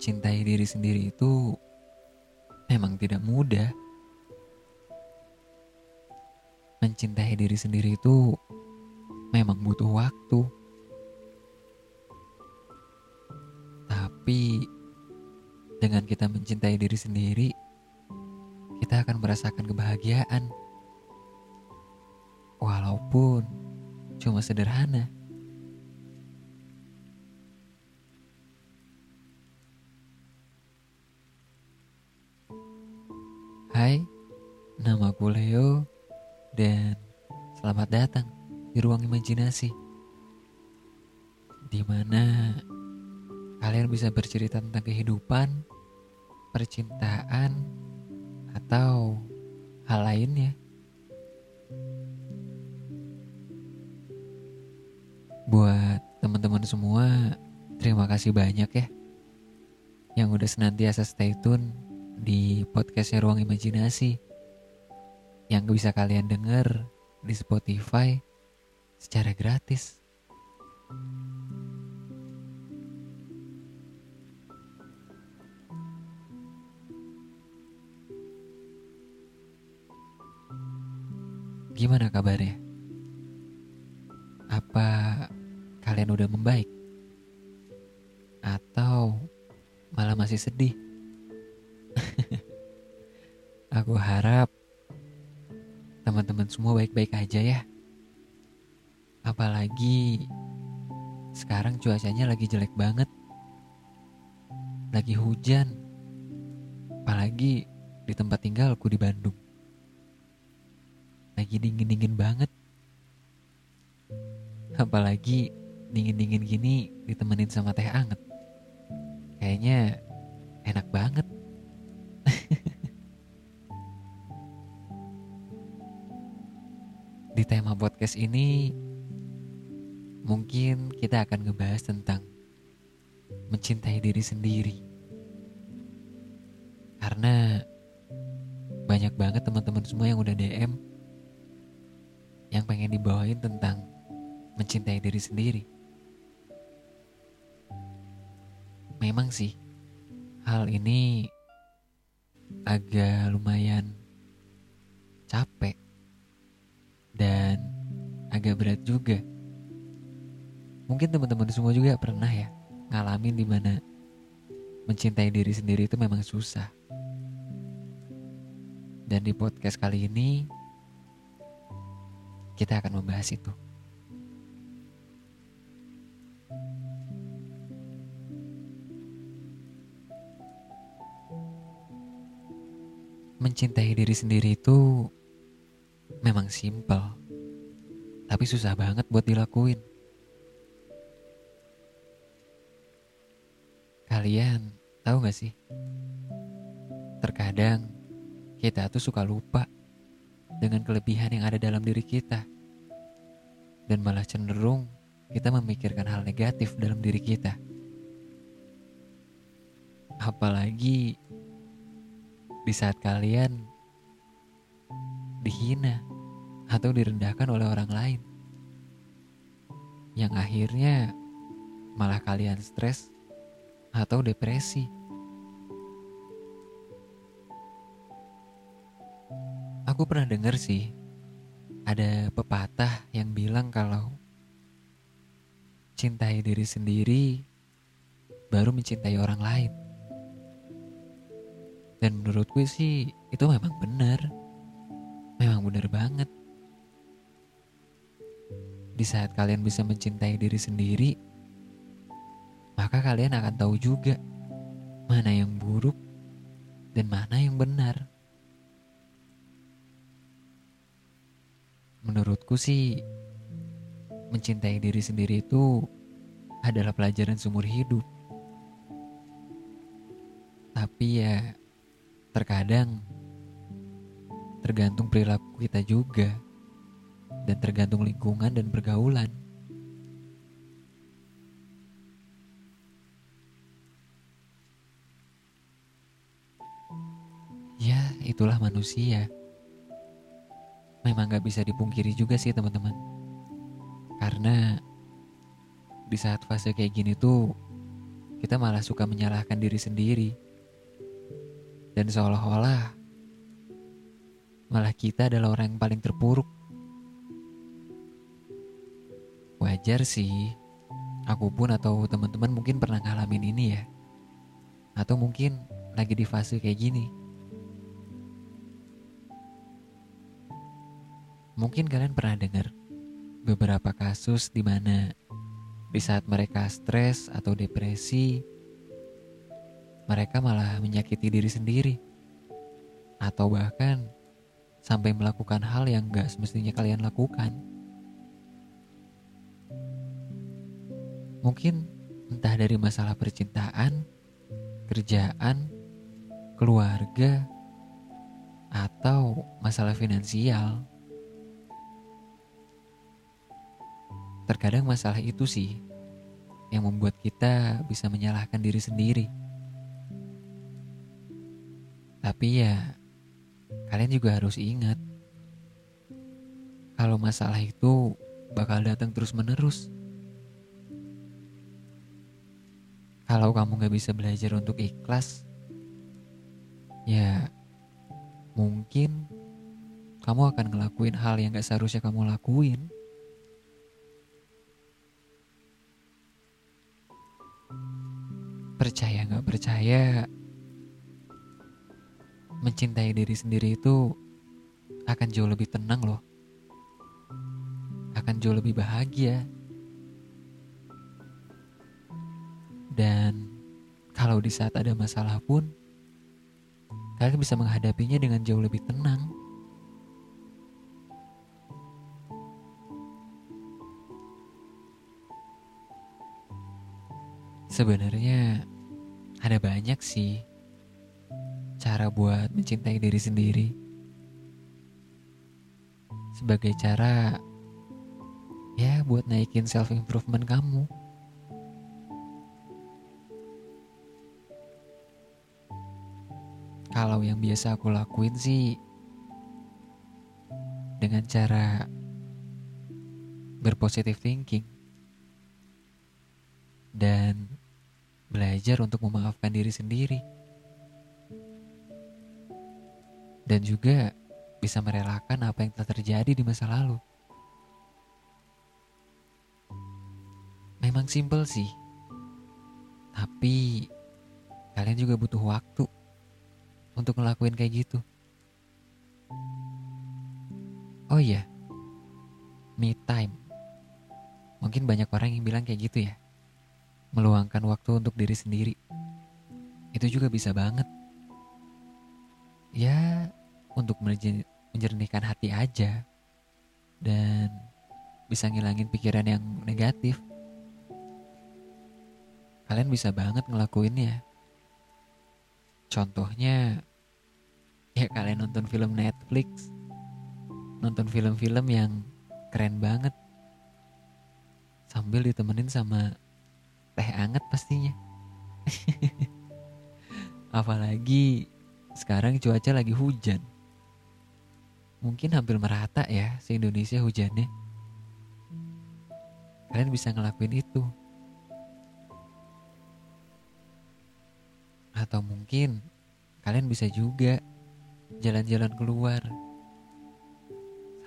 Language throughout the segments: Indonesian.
mencintai diri sendiri itu memang tidak mudah. Mencintai diri sendiri itu memang butuh waktu. Tapi dengan kita mencintai diri sendiri, kita akan merasakan kebahagiaan. Walaupun cuma sederhana. Dan selamat datang di ruang imajinasi. Di mana kalian bisa bercerita tentang kehidupan, percintaan, atau hal lainnya. Buat teman-teman semua, terima kasih banyak ya yang udah senantiasa stay tune di podcastnya Ruang Imajinasi yang bisa kalian denger di Spotify secara gratis. Gimana kabarnya? Apa kalian udah membaik? Atau malah masih sedih? Aku harap teman-teman semua baik-baik aja ya. Apalagi sekarang cuacanya lagi jelek banget. Lagi hujan. Apalagi di tempat tinggalku di Bandung. Lagi dingin-dingin banget. Apalagi dingin-dingin gini ditemenin sama teh anget. Kayaknya enak banget. Tema podcast ini mungkin kita akan ngebahas tentang mencintai diri sendiri. Karena banyak banget teman-teman semua yang udah DM yang pengen dibawain tentang mencintai diri sendiri. Memang sih hal ini agak lumayan capek dan agak berat juga. Mungkin teman-teman semua juga pernah ya ngalamin di mana mencintai diri sendiri itu memang susah. Dan di podcast kali ini kita akan membahas itu. Mencintai diri sendiri itu memang simpel, tapi susah banget buat dilakuin. Kalian tahu gak sih? Terkadang kita tuh suka lupa dengan kelebihan yang ada dalam diri kita. Dan malah cenderung kita memikirkan hal negatif dalam diri kita. Apalagi di saat kalian dihina atau direndahkan oleh orang lain. Yang akhirnya malah kalian stres atau depresi. Aku pernah dengar sih ada pepatah yang bilang kalau cintai diri sendiri baru mencintai orang lain. Dan menurutku sih itu memang benar. Memang benar banget. Di saat kalian bisa mencintai diri sendiri, maka kalian akan tahu juga mana yang buruk dan mana yang benar. Menurutku sih, mencintai diri sendiri itu adalah pelajaran seumur hidup. Tapi ya, terkadang tergantung perilaku kita juga, dan tergantung lingkungan dan pergaulan. Ya, itulah manusia. Memang gak bisa dipungkiri juga sih teman-teman. Karena di saat fase kayak gini tuh kita malah suka menyalahkan diri sendiri. Dan seolah-olah malah kita adalah orang yang paling terpuruk. Wajar sih, aku pun atau teman-teman mungkin pernah ngalamin ini ya. Atau mungkin lagi di fase kayak gini. Mungkin kalian pernah dengar beberapa kasus di mana di saat mereka stres atau depresi, mereka malah menyakiti diri sendiri, atau bahkan sampai melakukan hal yang gak semestinya kalian lakukan. Mungkin entah dari masalah percintaan, kerjaan, keluarga, atau masalah finansial. Terkadang masalah itu sih yang membuat kita bisa menyalahkan diri sendiri. Tapi ya, kalian juga harus ingat kalau masalah itu bakal datang terus-menerus. Kalau kamu gak bisa belajar untuk ikhlas, ya mungkin kamu akan ngelakuin hal yang gak seharusnya kamu lakuin. percaya nggak percaya, mencintai diri sendiri itu akan jauh lebih tenang loh. Akan jauh lebih bahagia. Dan kalau di saat ada masalah pun, kalian bisa menghadapinya dengan jauh lebih tenang. Sebenarnya ada banyak sih cara buat mencintai diri sendiri. Sebagai cara ya buat naikin self improvement kamu. Kalau yang biasa aku lakuin sih dengan cara berpositif thinking dan belajar untuk memaafkan diri sendiri, dan juga bisa merelakan apa yang telah terjadi di masa lalu. Memang simpel sih, tapi kalian juga butuh waktu untuk ngelakuin kayak gitu. Oh iya, me time. Mungkin banyak orang yang bilang kayak gitu ya meluangkan waktu untuk diri sendiri. Itu juga bisa banget. Untuk menjernihkan hati aja. Dan bisa ngilangin pikiran yang negatif. Kalian bisa banget ngelakuinnya. Contohnya, ya kalian nonton film Netflix. Nonton film-film yang keren banget. Sambil ditemenin sama teh anget pastinya. Apalagi sekarang cuaca lagi hujan. Mungkin hampir merata ya se Indonesia hujannya. Kalian bisa ngelakuin itu. Atau mungkin kalian bisa juga jalan-jalan keluar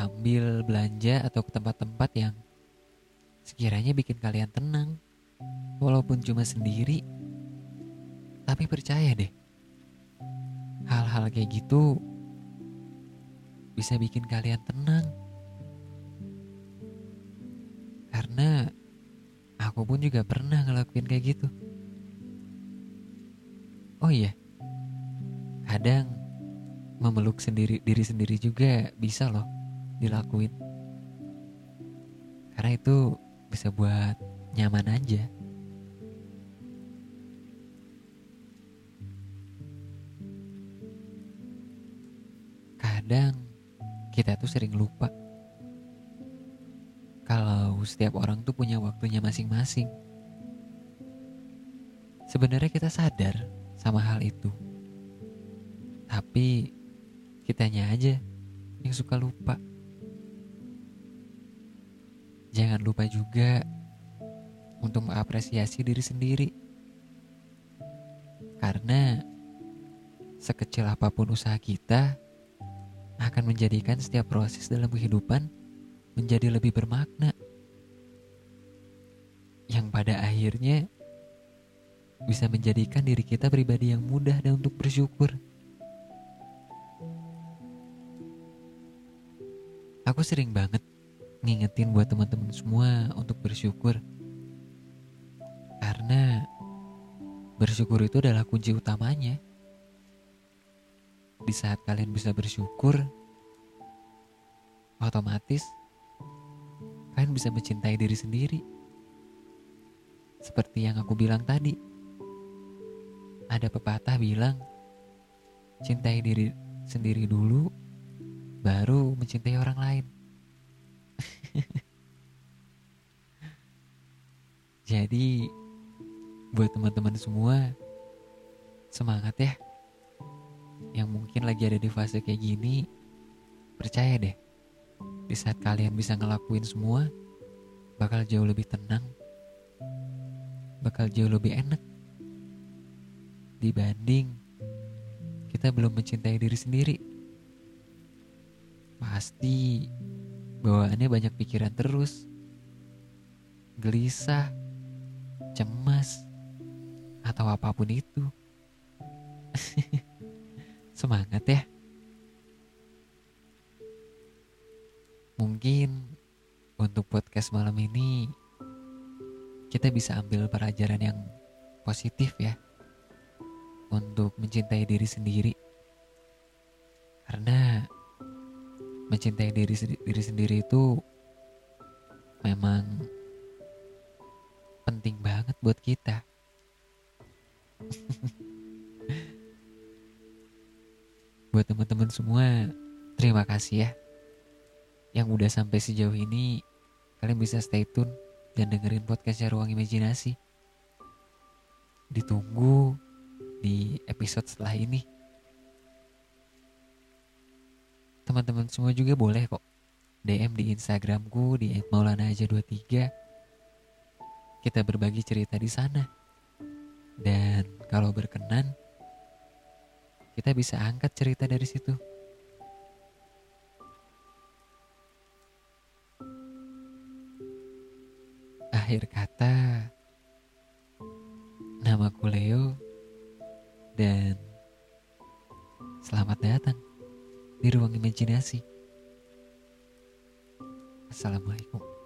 sambil belanja atau ke tempat-tempat yang sekiranya bikin kalian tenang. Walaupun cuma sendiri, tapi percaya deh, hal-hal kayak gitu bisa bikin kalian tenang. Karena aku pun juga pernah ngelakuin kayak gitu. Oh iya, kadang memeluk sendiri diri sendiri juga bisa loh dilakuin. Karena itu bisa buat nyaman aja. Kadang kita tuh sering lupa kalau setiap orang tuh punya waktunya masing-masing. Sebenarnya kita sadar sama hal itu. Tapi kitanya aja yang suka lupa. Jangan lupa juga untuk mengapresiasi diri sendiri. Karena sekecil apa pun usaha kita akan menjadikan setiap proses dalam kehidupan menjadi lebih bermakna. Yang pada akhirnya bisa menjadikan diri kita pribadi yang mudah dan untuk bersyukur. Aku sering banget ngingetin buat teman-teman semua untuk bersyukur. Karena bersyukur itu adalah kunci utamanya. Di saat kalian bisa bersyukur, otomatis kalian bisa mencintai diri sendiri. Seperti yang aku bilang tadi. Ada pepatah bilang, cintai diri sendiri dulu baru mencintai orang lain. Jadi buat teman-teman semua semangat ya. Yang mungkin lagi ada di fase kayak gini, percaya deh. Di saat kalian bisa ngelakuin semua, bakal jauh lebih tenang. Bakal jauh lebih enak. Dibanding kita belum mencintai diri sendiri pasti bawaannya banyak pikiran terus. Gelisah, cemas, atau apa pun itu. Semangat ya. Mungkin untuk podcast malam ini kita bisa ambil pelajaran yang positif ya untuk mencintai diri sendiri. Karena mencintai diri diri sendiri itu memang penting banget buat kita. Buat teman-teman semua, terima kasih ya. Yang udah sampai sejauh ini, kalian bisa stay tune dan dengerin podcastnya Ruang Imajinasi. Ditunggu di episode setelah ini teman-teman semua juga boleh kok DM di Instagramku di @maulana23. Kita berbagi cerita di sana. Dan kalau berkenan, kita bisa angkat cerita dari situ. Akhir kata, namaku Leo dan selamat datang di ruang imajinasi. Assalamualaikum.